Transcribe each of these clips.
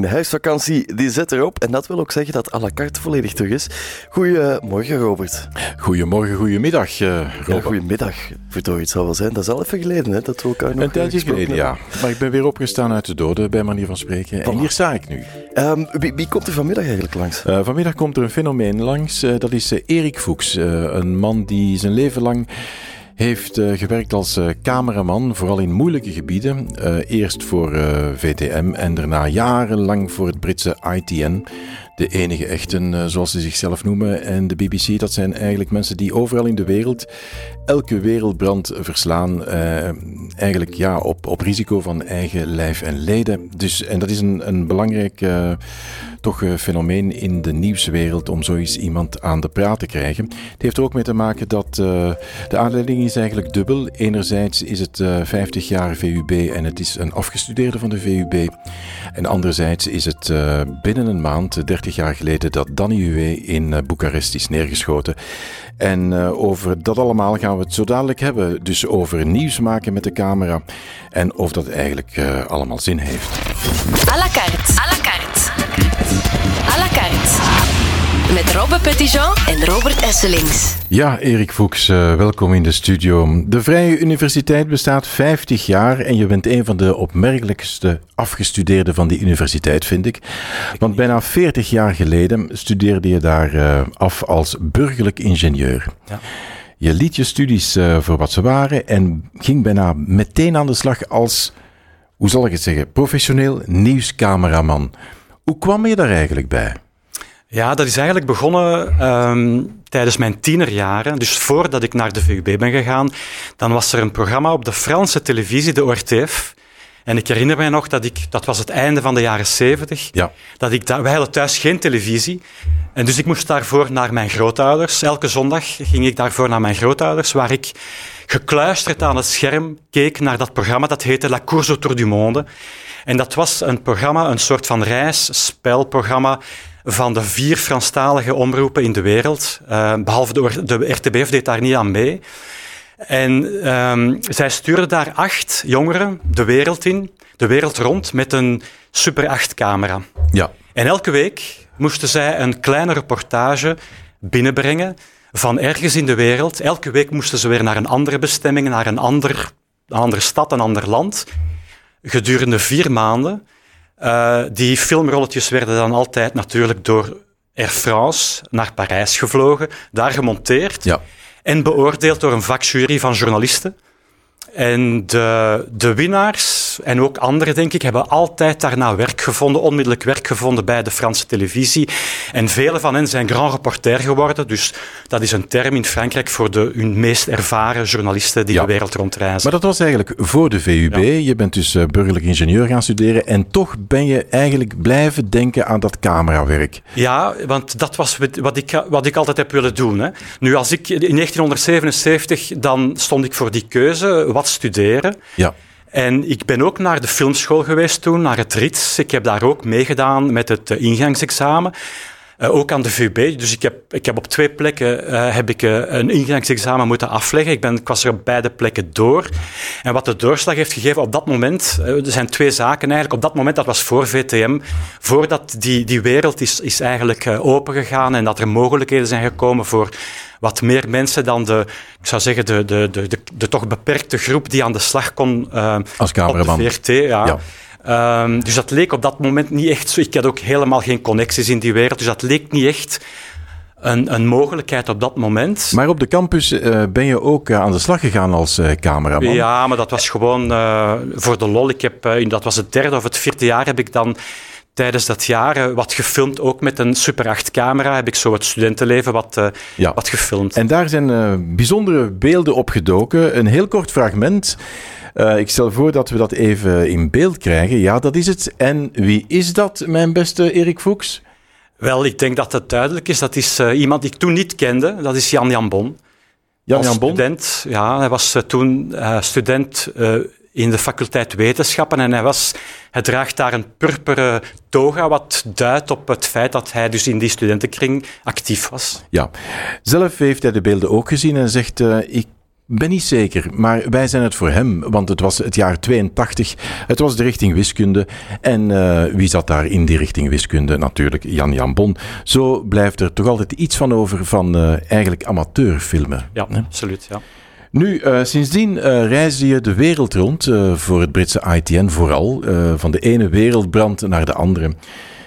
De huisvakantie die zit erop en dat wil ook zeggen dat à la carte volledig terug is. Goedemorgen, Robert. Goedemorgen, goedemiddag, uh, Robert. Ja, goedemiddag. Voor iets zal wel zijn. Dat is al even geleden hè, dat we elkaar nog Een tijdje geleden, ja. Maar ik ben weer opgestaan uit de doden, bij manier van spreken. En hier sta ik nu. Um, wie, wie, komt er vanmiddag eigenlijk langs? Uh, vanmiddag komt er een fenomeen langs. Uh, dat is Erik Fuchs. een man die zijn leven lang heeft uh, gewerkt als uh, cameraman, vooral in moeilijke gebieden. Uh, eerst voor VTM en daarna jarenlang voor het Britse ITN. De enige echten, zoals ze zichzelf noemen. En de BBC, dat zijn eigenlijk mensen die overal in de wereld elke wereldbrand verslaan. eigenlijk ja, op, op risico van eigen lijf en leden. Dus, en dat is een, een belangrijk toch een fenomeen in de nieuwswereld om zoiets iemand aan de praat te krijgen. Het heeft er ook mee te maken dat de aanleiding is eigenlijk dubbel. Enerzijds is het uh, 50 jaar VUB en het is een afgestudeerde van de VUB. En anderzijds is het binnen een maand, 30 jaar geleden, dat Danny Uwe in Boekarest is neergeschoten. En over dat allemaal gaan we het zo dadelijk hebben. Dus over nieuws maken met de camera en of dat eigenlijk allemaal zin heeft. À la carte Met Robbe Petitjean en Robert Esselings. Ja, Erik Fuchs, uh, welkom in de studio. De Vrije Universiteit bestaat 50 jaar en je bent een van de opmerkelijkste afgestudeerden van die universiteit, vind ik. Want bijna 40 jaar geleden studeerde je daar uh, af als burgerlijk ingenieur. Ja. Je liet je studies uh, voor wat ze waren en ging bijna meteen aan de slag als, hoe zal ik het zeggen, professioneel nieuwscameraman. Hoe kwam je daar eigenlijk bij? Ja, dat is eigenlijk begonnen um, tijdens mijn tienerjaren. Dus voordat ik naar de VUB ben gegaan, dan was er een programma op de Franse televisie, de ORTF. En ik herinner mij nog dat ik, dat was het einde van de jaren zeventig, ja. dat ik daar, wij hadden thuis geen televisie. En dus ik moest daarvoor naar mijn grootouders. Elke zondag ging ik daarvoor naar mijn grootouders, waar ik gekluisterd aan het scherm keek naar dat programma. Dat heette La Course autour du monde. En dat was een programma, een soort van reisspelprogramma van de vier Franstalige omroepen in de wereld. Uh, behalve de, de RTBF deed daar niet aan mee. En um, zij stuurden daar acht jongeren de wereld in, de wereld rond, met een Super 8-camera. Ja. En elke week moesten zij een kleine reportage binnenbrengen van ergens in de wereld. Elke week moesten ze weer naar een andere bestemming, naar een, ander, een andere stad, een ander land gedurende vier maanden. Uh, die filmrolletjes werden dan altijd natuurlijk door Air France naar Parijs gevlogen, daar gemonteerd ja. en beoordeeld door een vakjury van journalisten. En de, de winnaars en ook anderen, denk ik, hebben altijd daarna werk gevonden, onmiddellijk werk gevonden bij de Franse televisie. En vele van hen zijn grand reporter geworden. Dus dat is een term in Frankrijk voor de hun meest ervaren journalisten die de wereld rondreizen. Maar dat was eigenlijk voor de VUB. Je bent dus uh, burgerlijk ingenieur gaan studeren en toch ben je eigenlijk blijven denken aan dat camerawerk. Ja, want dat was wat ik, wat ik altijd heb willen doen. Hè. Nu, als ik in 1977, dan stond ik voor die keuze wat studeren. Ja. En ik ben ook naar de filmschool geweest toen, naar het RITS. Ik heb daar ook meegedaan met het uh, ingangsexamen. Uh, ook aan de VUB. Dus ik heb, ik heb op twee plekken uh, heb ik, uh, een ingangsexamen moeten afleggen. Ik, ben, ik was er op beide plekken door. En wat de doorslag heeft gegeven op dat moment, er zijn twee zaken eigenlijk. Op dat moment, dat was voor VTM, voordat die, die wereld is, is eigenlijk opengegaan en dat er mogelijkheden zijn gekomen voor wat meer mensen dan de, ik zou zeggen, de, de, de, de, de toch beperkte groep die aan de slag kon Als cameraman. op de VRT. Ja. ja. Um, dus dat leek op dat moment niet echt zo. Ik had ook helemaal geen connecties in die wereld, dus dat leek niet echt een, een mogelijkheid op dat moment. Maar op de campus uh, ben je ook uh, aan de slag gegaan als uh, cameraman? Ja, maar dat was gewoon voor de lol. Ik heb, in, dat was het derde of het vierde jaar, heb ik dan tijdens dat jaar eh, wat gefilmd. Ook met een Super 8 camera heb ik zo het studentenleven wat, ja. wat gefilmd. En daar zijn uh, bijzondere beelden opgedoken. Een heel kort fragment. Uh, ik stel voor dat we dat even in beeld krijgen. Ja, dat is het. En wie is dat, mijn beste Erik Fuchs? Wel, ik denk dat het duidelijk is. Dat is iemand die ik toen niet kende. Dat is Jan Jan Bon. Jan Jan Bon? Student, ja, hij was toen student in de faculteit wetenschappen en hij, was, hij draagt daar een purperen toga, wat duidt op het feit dat hij dus in die studentenkring actief was. Ja, zelf heeft hij de beelden ook gezien en zegt, uh, ik ben niet zeker, maar wij zijn het voor hem, want het was het jaar 82. Het was de richting wiskunde. En uh, wie zat daar in die richting wiskunde? Natuurlijk Jan Jan Bon. Zo blijft er toch altijd iets van over van uh, eigenlijk amateurfilmen. Ja, hè? absoluut. Ja. Nu, uh, sindsdien uh, reisde je de wereld rond, uh, voor het Britse ITN vooral, van de ene wereldbrand naar de andere.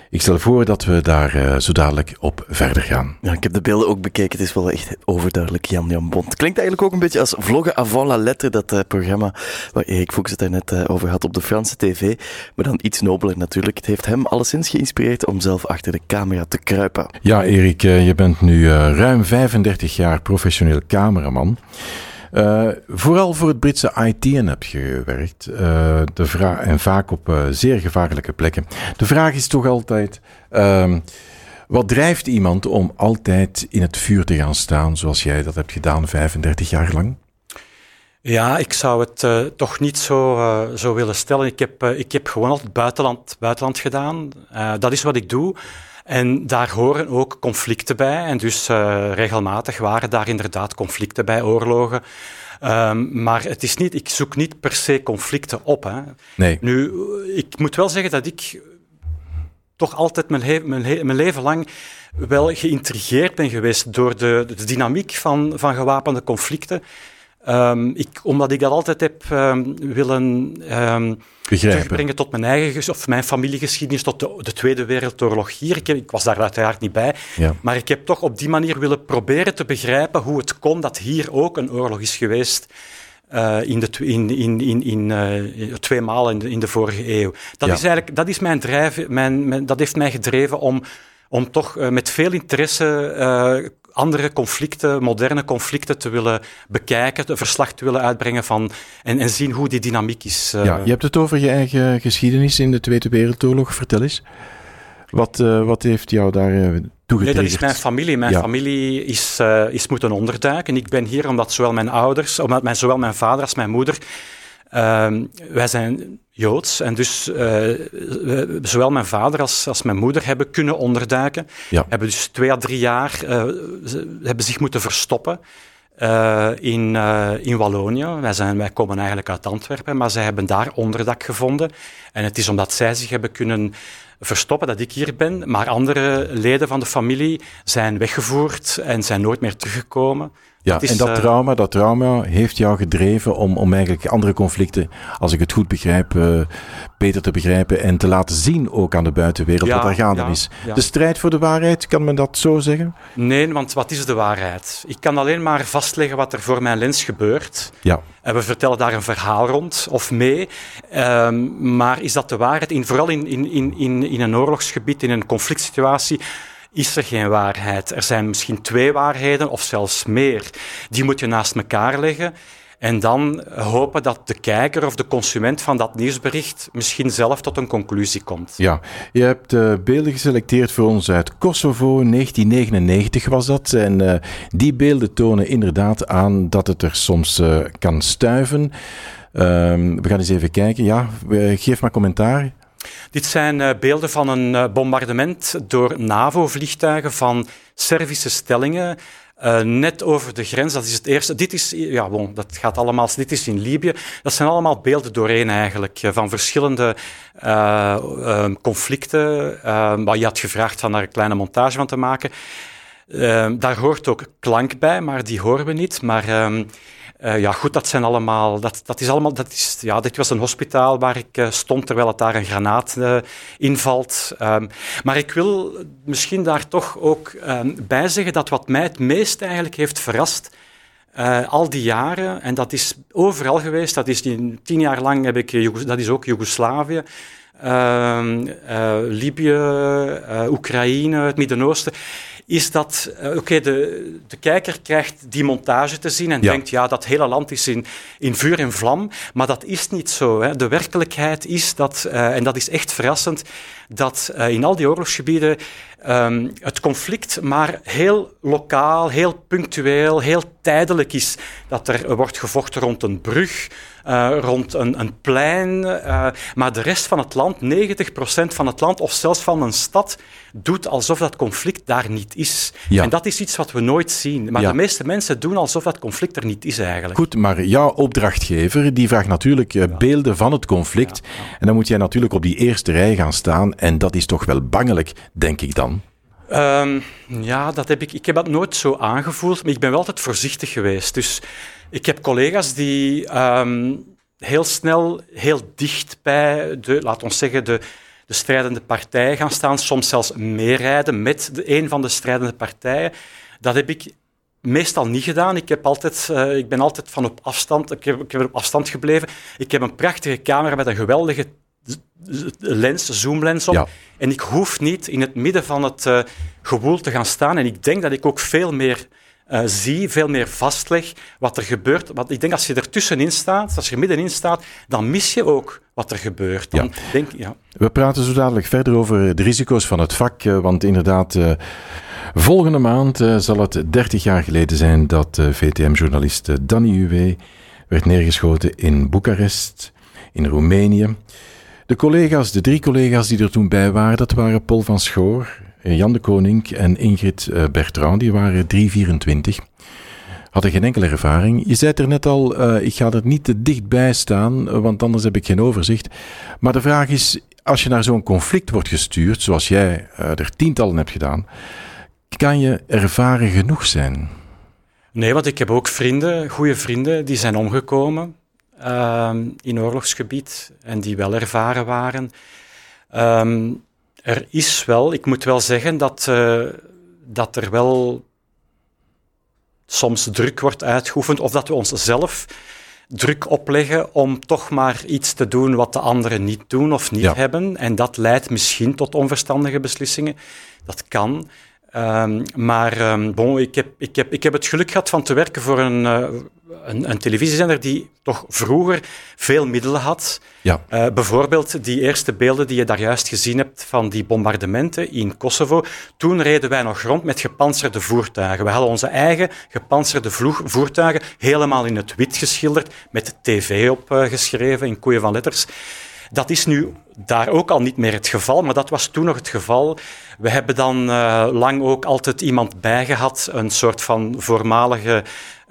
Ik stel voor dat we daar zo dadelijk op verder gaan. Ja, ik heb de beelden ook bekeken. Het is wel echt overduidelijk Jan Jan Bond. Klinkt eigenlijk ook een beetje als vloggen avant la lettre, dat programma waar Erik Fuchs het daarnet over had op de Franse tv. Maar dan iets nobeler natuurlijk. Het heeft hem alleszins geïnspireerd om zelf achter de camera te kruipen. Ja, Erik, je bent nu ruim 35 jaar professioneel cameraman. Uh, vooral voor het Britse ITN heb je gewerkt. Uh, de vraag, en vaak op uh, zeer gevaarlijke plekken. De vraag is toch altijd: ehm, wat drijft iemand om altijd in het vuur te gaan staan, zoals jij dat hebt gedaan 35 jaar lang? Ja, ik zou het toch niet zo, zo willen stellen. Ik heb, ik heb gewoon altijd buitenland, buitenland gedaan. dat is wat ik doe. En daar horen ook conflicten bij. En dus uh, regelmatig waren daar inderdaad conflicten bij, oorlogen. Um, maar het is niet, ik zoek niet per se conflicten op. Hè. Nee. Nu, ik moet wel zeggen dat ik toch altijd mijn, mijn, mijn leven lang wel geïntrigeerd ben geweest door de, de dynamiek van, van gewapende conflicten. Um, ik, omdat ik dat altijd heb um, willen um, terugbrengen tot mijn eigen of mijn familiegeschiedenis, tot de, de Tweede Wereldoorlog hier. Ik, ik, was daar uiteraard niet bij, ja. maar ik heb toch op die manier willen proberen te begrijpen hoe het kon dat hier ook een oorlog is geweest. Uh, in de, in, in, in, in uh, twee maal in de, in de vorige eeuw. Dat Ja. is eigenlijk dat is mijn drijf, mijn, mijn, dat heeft mij gedreven om, om toch uh, met veel interesse andere conflicten, moderne conflicten te willen bekijken, een verslag te willen uitbrengen van en, en zien hoe die dynamiek is. Ja, je hebt het over je eigen geschiedenis in de Tweede Wereldoorlog. Vertel eens. Wat, uh, wat heeft jou daar uh? Nee, dat is mijn familie. Mijn Ja. familie is, uh, is moeten onderduiken. Ik ben hier omdat zowel mijn ouders, omdat mijn, zowel mijn vader als mijn moeder, ehm, wij zijn Joods. En dus uh, we- zowel mijn vader als, als mijn moeder hebben kunnen onderduiken. Ja. Hebben dus twee à drie jaar uh, ze hebben zich moeten verstoppen. uh, in, in Wallonië. Wij, zijn, wij komen eigenlijk uit Antwerpen, maar zij hebben daar onderdak gevonden. En het is omdat zij zich hebben kunnen verstoppen dat ik hier ben, maar andere leden van de familie zijn weggevoerd en zijn nooit meer teruggekomen. Ja, is, en dat eh, trauma, dat trauma heeft jou gedreven om, om eigenlijk andere conflicten, als ik het goed begrijp, eh, beter te begrijpen en te laten zien ook aan de buitenwereld Ja, wat er gaande ja, is. ja. De strijd voor de waarheid, kan men dat zo zeggen? Nee, want wat is de waarheid? Ik kan alleen maar vastleggen wat er voor mijn lens gebeurt. Ja, En we vertellen daar een verhaal rond of mee. Ehm, maar is dat de waarheid? In, vooral in, in, in, in, in een oorlogsgebied, in een conflict situatie, is er geen waarheid. Er zijn misschien twee waarheden of zelfs meer. Die moet je naast elkaar leggen. En dan hopen dat de kijker of de consument van dat nieuwsbericht misschien zelf tot een conclusie komt. ja. Je hebt eh, beelden geselecteerd voor ons uit Kosovo, 1999 was dat. En eh, die beelden tonen inderdaad aan dat het er soms eh, kan stuiven. Ehm, we gaan eens even kijken. Ja, geef maar commentaar. Dit zijn uh, beelden van een uh, bombardement door NAVO-vliegtuigen van Servische stellingen. Uh, net over de grens, dat is het eerste. Dit is, ja, dat gaat allemaal, dit is in Libië. Dat zijn allemaal beelden doorheen eigenlijk, van verschillende conflicten. Maar je had gevraagd van daar een kleine montage van te maken. Daar hoort ook klank bij, maar die horen we niet. Maar um, uh, ja, goed, dat zijn allemaal, dat, dat is allemaal, dat is, ja, dit was een hospitaal waar ik uh, stond terwijl het daar een granaat uh, invalt. Um, maar ik wil misschien daar toch ook um, bij zeggen dat wat mij het meest eigenlijk heeft verrast, al die jaren, en dat is overal geweest, dat is die, tien jaar lang heb ik, dat is ook Joegoslavië, uh, Libië, Oekraïne, het Midden-Oosten is dat, uh, oké, okay, de, de kijker krijgt die montage te zien en Ja. denkt, ja, dat hele land is in, in vuur en vlam, maar dat is niet zo. Hè. De werkelijkheid is dat, uh, en dat is echt verrassend, dat uh, in al die oorlogsgebieden um, het conflict maar heel lokaal, heel punctueel, heel tijdelijk is. Dat er wordt gevochten rond een brug, uh, rond een, een plein. Uh, maar de rest van het land, 90% van het land of zelfs van een stad, doet alsof dat conflict daar niet is. Ja. En dat is iets wat we nooit zien. Maar ja. de meeste mensen doen alsof dat conflict er niet is eigenlijk. Goed, maar jouw opdrachtgever die vraagt natuurlijk uh, beelden van het conflict. En dan moet jij natuurlijk op die eerste rij gaan staan. En dat is toch wel bangelijk, denk ik dan. Um, ja, dat heb ik, ik heb dat nooit zo aangevoeld, maar ik ben wel altijd voorzichtig geweest. Dus ik heb collega's die um, heel snel, heel dicht bij de, laat ons zeggen, de, de strijdende partijen gaan staan, soms zelfs meerijden met de, een van de strijdende partijen. Dat heb ik meestal niet gedaan. Ik, heb altijd, uh, ik ben altijd van op afstand, ik heb, ik heb op afstand gebleven. Ik heb een prachtige camera met een geweldige lens, zoomlens op. En ik hoef niet in het midden van het uh, gewoel te gaan staan. En ik denk dat ik ook veel meer uh, zie, veel meer vastleg wat er gebeurt. Want ik denk als je er tussenin staat, als je er middenin staat, dan mis je ook wat er gebeurt. Dan ja. Denk, ja. We praten zo dadelijk verder over de risico's van het vak. Uh, want inderdaad, volgende maand zal het 30 jaar geleden zijn dat VTM-journalist Danny Uwe werd neergeschoten in Boekarest, in Roemenië. De collega's, de drie collega's die er toen bij waren, dat waren Paul van Schoor, Jan de Koning en Ingrid eh, Bertrand. Die waren 324. Hadden geen enkele ervaring. Je zei er net al, uh, ik ga er niet te dichtbij staan, want anders heb ik geen overzicht. Maar de vraag is, als je naar zo'n conflict wordt gestuurd, zoals jij uh, er tientallen hebt gedaan, kan je ervaren genoeg zijn? Nee, want ik heb ook vrienden, goede vrienden, die zijn omgekomen. Ehm, in oorlogsgebied en die wel ervaren waren. Um, er is wel, ik moet wel zeggen dat, uh, dat er wel soms druk wordt uitgeoefend of dat we ons zelf druk opleggen om toch maar iets te doen wat de anderen niet doen of niet ja. hebben. En dat leidt misschien tot onverstandige beslissingen. Dat kan. Um, maar um, bon, ik, heb, ik, heb, ik heb het geluk gehad van te werken voor een, uh, een, een, televisiezender die toch vroeger veel middelen had. Ja. Uh, bijvoorbeeld die eerste beelden die je daar juist gezien hebt van die bombardementen in Kosovo. Toen reden wij nog rond met gepantserde voertuigen. We hadden onze eigen gepantserde voertuigen helemaal in het wit geschilderd, met tv opgeschreven uh, in koeien van letters. Dat is nu daar ook al niet meer het geval, maar dat was toen nog het geval. We hebben dan uh, lang ook altijd iemand bijgehad, een soort van voormalige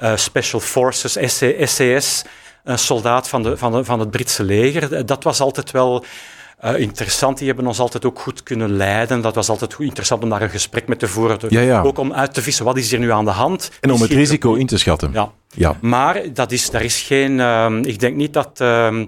uh, Special Forces, SCS, een soldaat van, de, van, de, van het Britse leger. Dat was altijd wel uh, interessant. Die hebben ons altijd ook goed kunnen leiden. Dat was altijd goed interessant om daar een gesprek mee te voeren. Ja, ja. Ook om uit te vissen, wat is hier nu aan de hand? En om het risico in te schatten. Ja. ja. Maar dat is, daar is geen... Uh, ik denk niet dat... Uh,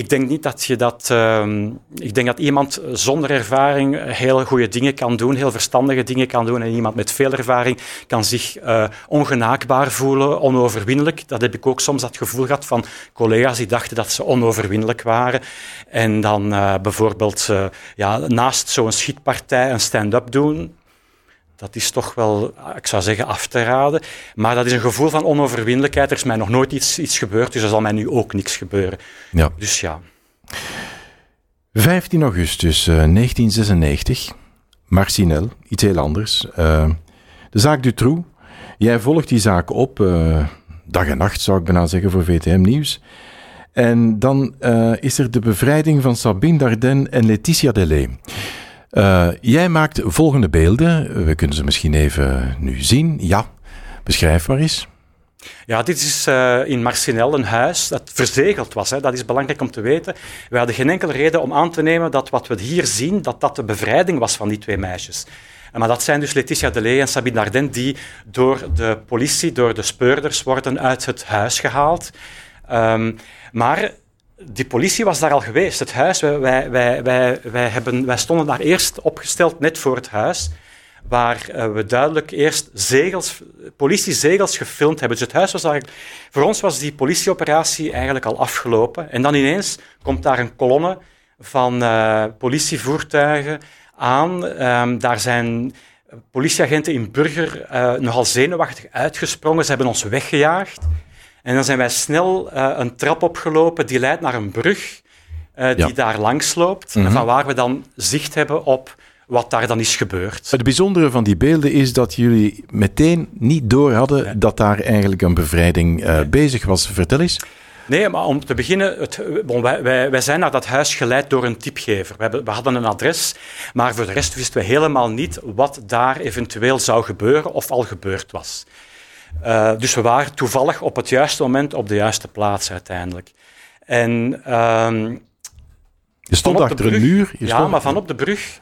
ik denk niet dat je dat. Uh, ik denk dat iemand zonder ervaring heel goede dingen kan doen, heel verstandige dingen kan doen. En iemand met veel ervaring kan zich uh, ongenaakbaar voelen, onoverwinnelijk. Dat heb ik ook soms dat gevoel gehad van collega's die dachten dat ze onoverwinnelijk waren. En dan uh, bijvoorbeeld uh, ja, naast zo'n schietpartij een stand-up doen dat is toch wel, ik zou zeggen, af te raden. Maar dat is een gevoel van onoverwinnelijkheid. Er is mij nog nooit iets, iets gebeurd, dus er zal mij nu ook niks gebeuren. Ja. Dus ja. 15 augustus uh, 1996. Marcinel, iets heel anders. Uh, de zaak Dutroux. Jij volgt die zaak op, uh, dag en nacht zou ik bijna zeggen, voor VTM Nieuws. En dan uh, is er de bevrijding van Sabine Dardenne en Laetitia Delay. Uh, jij maakt volgende beelden. We kunnen ze misschien even nu zien. Ja, beschrijf maar eens. Ja, dit is uh, in Marcinel een huis dat verzegeld was. Hè. Dat is belangrijk om te weten. We hadden geen enkele reden om aan te nemen dat wat we hier zien, dat dat de bevrijding was van die twee meisjes. Maar dat zijn dus Letitia Delay en Sabine Dardenne die door de politie, door de speurders, worden uit het huis gehaald. Um, maar die politie was daar al geweest, het huis. Wij, wij, wij, wij, wij, hebben, wij stonden daar eerst opgesteld, net voor het huis, waar uh, we duidelijk eerst zegels, politiezegels gefilmd hebben. Dus het huis was eigenlijk... Voor ons was die politieoperatie eigenlijk al afgelopen. En dan ineens komt daar een kolonne van uh, politievoertuigen aan. Um, daar zijn politieagenten in Burger uh, nogal zenuwachtig uitgesprongen. Ze hebben ons weggejaagd. En dan zijn wij snel uh, een trap opgelopen die leidt naar een brug uh, die ja. daar langs loopt. Mm -hmm. Van waar we dan zicht hebben op wat daar dan is gebeurd. Het bijzondere van die beelden is dat jullie meteen niet door hadden nee. dat daar eigenlijk een bevrijding uh, nee. bezig was. Vertel eens. Nee, maar om te beginnen, het, bon, wij, wij, wij, zijn naar dat huis geleid door een tipgever. We, hebben, we, hadden een adres, maar voor de rest wisten we helemaal niet wat daar eventueel zou gebeuren of al gebeurd was. Uh, dus we waren toevallig op het juiste moment op de juiste plaats uiteindelijk. En, uh, je stond achter brug, een muur? Ja, maar van op de brug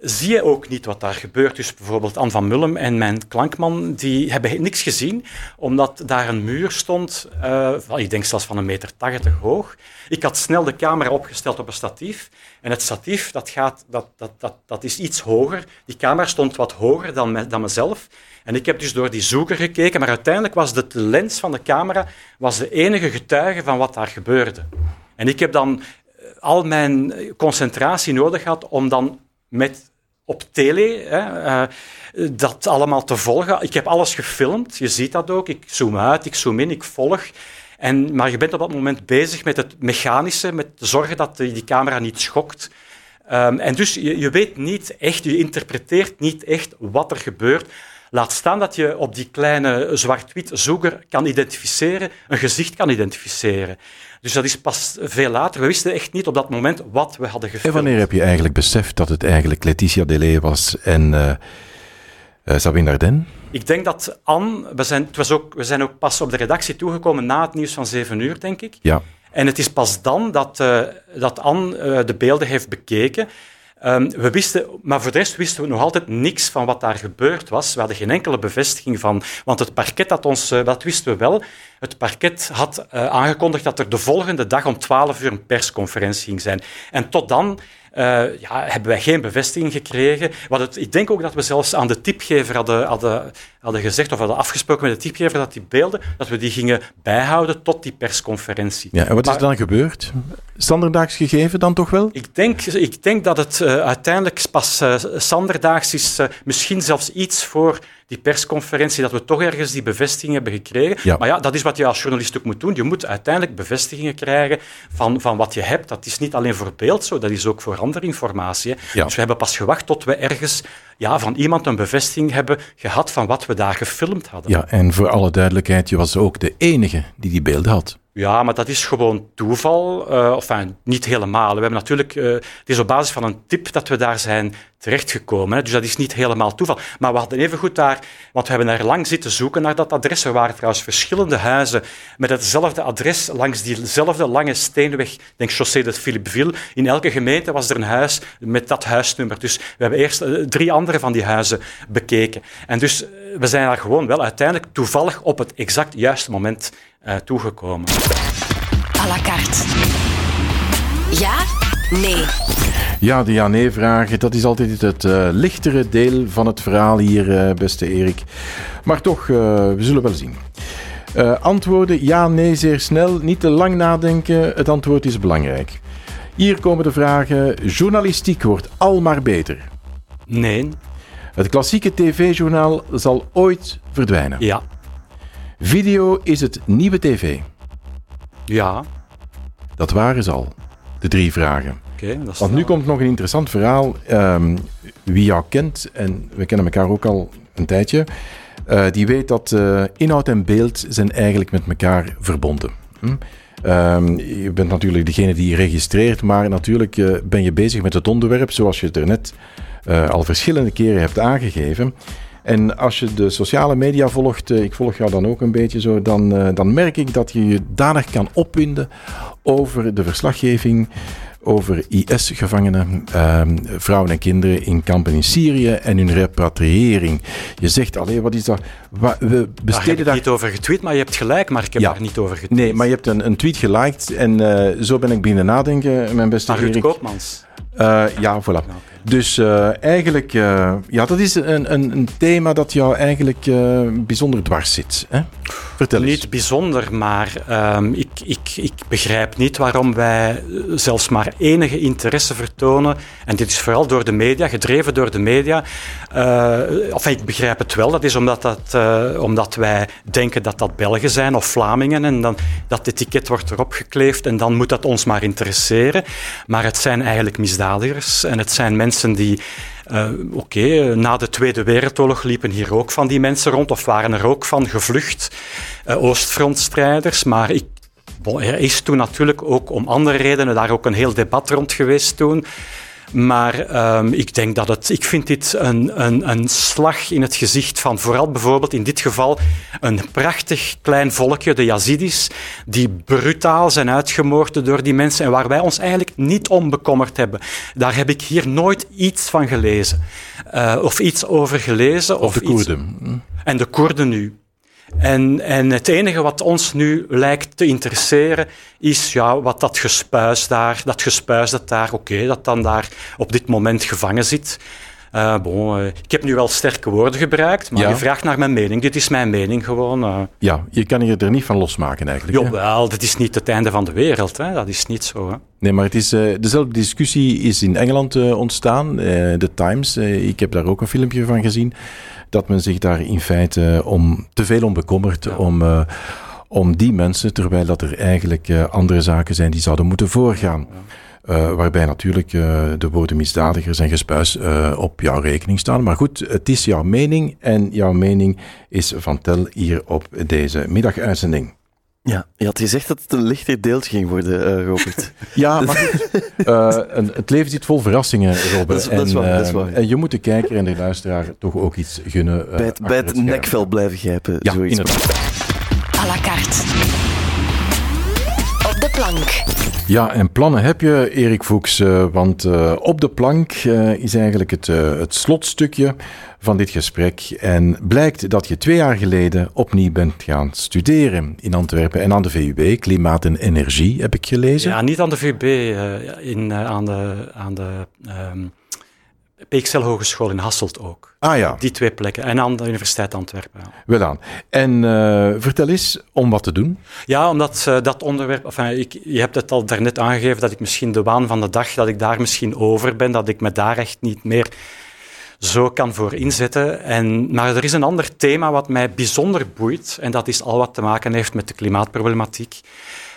zie je ook niet wat daar gebeurt. Dus bijvoorbeeld Anne van Mullem en mijn klankman, die hebben niks gezien, omdat daar een muur stond, uh, ik denk zelfs van een meter tachtig hoog. Ik had snel de camera opgesteld op een statief. En het statief, dat, gaat, dat, dat, dat, dat is iets hoger. Die camera stond wat hoger dan, me, dan mezelf. En ik heb dus door die zoeker gekeken, maar uiteindelijk was de lens van de camera was de enige getuige van wat daar gebeurde. En ik heb dan al mijn concentratie nodig gehad om dan met op tele hè, uh, dat allemaal te volgen. Ik heb alles gefilmd, je ziet dat ook. Ik zoom uit, ik zoom in, ik volg. En, maar je bent op dat moment bezig met het mechanische, met zorgen dat die, camera niet schokt. Um, en dus je weet niet echt, je interpreteert niet echt wat er gebeurt. Laat staan dat je op die kleine zwart-wit zoeker kan identificeren, een gezicht kan identificeren. Dus dat is pas veel later. We wisten echt niet op dat moment wat we hadden gefilmd. En wanneer heb je eigenlijk beseft dat het eigenlijk Letitia Delay was en uh, uh, Sabine Arden? Ik denk dat Anne, we zijn, het was ook, we zijn ook pas op de redactie toegekomen na het nieuws van 7 uur, denk ik. Ja. En het is pas dan dat, uh, dat Anne de beelden heeft bekeken. Um, we wisten, maar voor de rest wisten we nog altijd niks van wat daar gebeurd was. We hadden geen enkele bevestiging van. Want het parket had ons, uh, dat wisten we wel. Het parket had uh, aangekondigd dat er de volgende dag om 12 uur een persconferentie ging zijn. En tot dan uh, ja, hebben wij geen bevestiging gekregen. Wat het, ik denk ook dat we zelfs aan de tipgever hadden, hadden, hadden gezegd, of hadden afgesproken met de tipgever, dat die beelden, dat we die gingen bijhouden tot die persconferentie. Ja, en wat maar, is er dan gebeurd? Standaardaags gegeven dan toch wel? Ik denk, ik denk dat het uh, uiteindelijk pas uh, standaardaags is, misschien zelfs iets voor die persconferentie, dat we toch ergens die bevestiging hebben gekregen. Ja. Maar ja, dat is wat je als journalist ook moet doen. Je moet uiteindelijk bevestigingen krijgen van, van wat je hebt. Dat is niet alleen voor beeld zo, dat is ook voor andere informatie. Ja. Dus we hebben pas gewacht tot we ergens ja, van iemand een bevestiging hebben gehad van wat we daar gefilmd hadden. Ja, en voor alle duidelijkheid, je was ook de enige die die beelden had. Ja, maar dat is gewoon toeval. Uh, enfin, niet helemaal. We hebben natuurlijk, uh, het is op basis van een tip dat we daar zijn terechtgekomen. Dus dat is niet helemaal toeval. Maar we hadden even goed daar, want we hebben er lang zitten zoeken naar dat adres. Er waren trouwens verschillende huizen met hetzelfde adres langs diezelfde lange steenweg, denk Chaussée de Philippeville. In elke gemeente was er een huis met dat huisnummer. Dus we hebben eerst uh, drie andere van die huizen bekeken. En dus we zijn daar gewoon wel uiteindelijk toevallig op het exact juiste moment uh, toegekomen. À la carte. Ja? Nee. Ja, de ja-nee-vragen, dat is altijd het uh, lichtere deel van het verhaal hier, uh, beste Erik. Maar toch, uh, we zullen wel zien. antwoorden ja, nee, zeer snel. Niet te lang nadenken, het antwoord is belangrijk. Hier komen de vragen. Journalistiek wordt al maar beter. Nee. Het klassieke tv-journaal zal ooit verdwijnen. Ja. Video is het nieuwe tv. Ja. Dat waren ze al. De drie vragen. Okay, dat is Want nu komt nog een interessant verhaal. Um, wie jou kent, en we kennen elkaar ook al een tijdje, uh, die weet dat uh, inhoud en beeld zijn eigenlijk met elkaar verbonden. Hm? Um, je bent natuurlijk degene die registreert, maar natuurlijk uh, ben je bezig met het onderwerp zoals je het er net al verschillende keren hebt aangegeven. En als je de sociale media volgt, ik volg jou dan ook een beetje zo, dan, dan merk ik dat je je danig kan opwinden over de verslaggeving over IS-gevangenen, uh, vrouwen en kinderen in kampen in Syrië en hun repatriëring. Je zegt, alleen wat is dat? We besteden daar heb niet over getweet, maar je hebt gelijk, maar ik heb Ja. daar niet over getweet. Nee, maar je hebt een, een tweet geliked en uh, zo ben ik beginnen nadenken, mijn beste Maar Erik. Koopmans. Uh, ja, voilà. Dus uh, eigenlijk, uh, ja, dat is een, een, een, thema dat jou eigenlijk bijzonder dwars zit. Hè? Niet bijzonder, maar um, ik, ik, ik begrijp niet waarom wij zelfs maar enige interesse vertonen. En dit is vooral door de media, gedreven door de media. of ik begrijp het wel, dat is omdat, dat, omdat wij denken dat dat Belgen zijn of Vlamingen. En dan dat etiket wordt erop gekleefd en dan moet dat ons maar interesseren. Maar het zijn eigenlijk misdadigers en het zijn mensen die. Uh, Oké, okay, na de Tweede Wereldoorlog liepen hier ook van die mensen rond, of waren er ook van gevlucht, uh, Oostfrontstrijders. Maar ik, er is toen natuurlijk ook om andere redenen daar ook een heel debat rond geweest toen. Maar um, ik denk dat het. Ik vind dit een, een, een slag in het gezicht van vooral bijvoorbeeld in dit geval een prachtig klein volkje, de Yazidis, die brutaal zijn uitgemoord door die mensen en waar wij ons eigenlijk niet om bekommerd hebben. Daar heb ik hier nooit iets van gelezen. Uh, of iets over gelezen. Of, of de Koerden. Iets... En de Koerden nu. En, en het enige wat ons nu lijkt te interesseren is ja, wat dat gespuis daar, dat gespuis dat daar, oké, dat dan daar op dit moment gevangen zit. Uh, bon, uh, ik heb nu wel sterke woorden gebruikt, maar ja. je vraagt naar mijn mening. Dit is mijn mening gewoon. Uh. Ja, je kan je er niet van losmaken eigenlijk. Jawel, dit is niet het einde van de wereld. Hè? Dat is niet zo. Hè? Nee, maar het is, dezelfde discussie is in Engeland ontstaan. De Times, ik heb daar ook een filmpje van gezien dat men zich daar in feite om, te veel om bekommert. Om, uh, om die mensen, terwijl dat er eigenlijk uh, andere zaken zijn die zouden moeten voorgaan. Uh, waarbij natuurlijk de woorden misdadigers en gespuis op jouw rekening staan. Maar goed, het is jouw mening en jouw mening is van tel hier op deze middaguitzending. Ja, je had gezegd dat het een lichter deeltje ging worden, uh, Robert. ja, maar uh, een, het leven zit vol verrassingen, Robert. Dat is, en, dat is waar, dat is waar. En je moet de kijker en de luisteraar toch ook iets gunnen. Bij het, bij het, het nekvel blijven grijpen, ja, zoiets. inderdaad. Plank. Ja, en plannen heb je, Erik Fuchs, want op de plank is eigenlijk het, het slotstukje van dit gesprek. En blijkt dat je twee jaar geleden opnieuw bent gaan studeren in Antwerpen en aan de VUB, Klimaat en Energie, heb ik gelezen. Ja, niet aan de VUB, uh, in, uh, aan de, aan de um, PXL Hogeschool in Hasselt ook. Ah ja. Die twee plekken. En aan de Universiteit Antwerpen. Ja. Wel aan. En uh, vertel eens om wat te doen. Ja, omdat uh, dat onderwerp... Enfin, ik, je hebt het al daarnet aangegeven dat ik misschien de waan van de dag, dat ik daar misschien over ben, dat ik me daar echt niet meer zo kan voor inzetten. En, maar er is een ander thema wat mij bijzonder boeit, en dat is al wat te maken heeft met de klimaatproblematiek,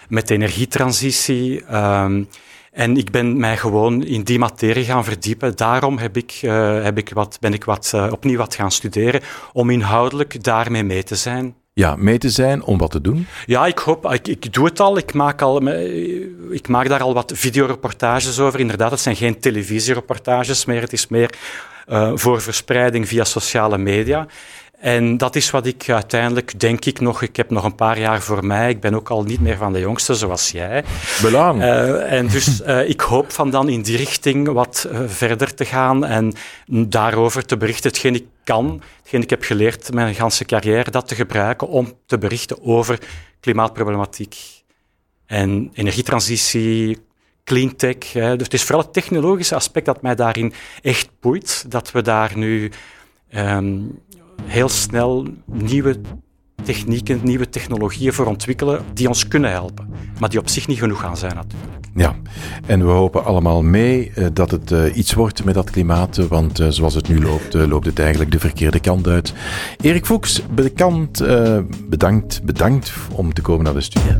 met de energietransitie. Um, en ik ben mij gewoon in die materie gaan verdiepen. Daarom heb ik, uh, heb ik wat, ben ik wat, uh, opnieuw wat gaan studeren, om inhoudelijk daarmee mee te zijn. Ja, mee te zijn om wat te doen? Ja, ik hoop, ik, ik doe het al. Ik maak, al, ik maak daar al wat videoreportages over. Inderdaad, het zijn geen televisiereportages meer. Het is meer uh, voor verspreiding via sociale media. En dat is wat ik uiteindelijk, denk ik nog, ik heb nog een paar jaar voor mij. Ik ben ook al niet meer van de jongste zoals jij. Belang. Uh, en dus uh, ik hoop van dan in die richting wat uh, verder te gaan en daarover te berichten. Hetgeen ik kan, hetgeen ik heb geleerd mijn hele carrière, dat te gebruiken om te berichten over klimaatproblematiek en energietransitie, cleantech. Dus het is vooral het technologische aspect dat mij daarin echt boeit. Dat we daar nu um, heel snel nieuwe technieken, nieuwe technologieën voor ontwikkelen die ons kunnen helpen. Maar die op zich niet genoeg gaan zijn natuurlijk. Ja, en we hopen allemaal mee uh, dat het uh, iets wordt met dat klimaat, want uh, zoals het nu loopt, loopt het eigenlijk de verkeerde kant uit. Erik Fuchs, bekend, bedankt, bedankt om te komen naar de studio.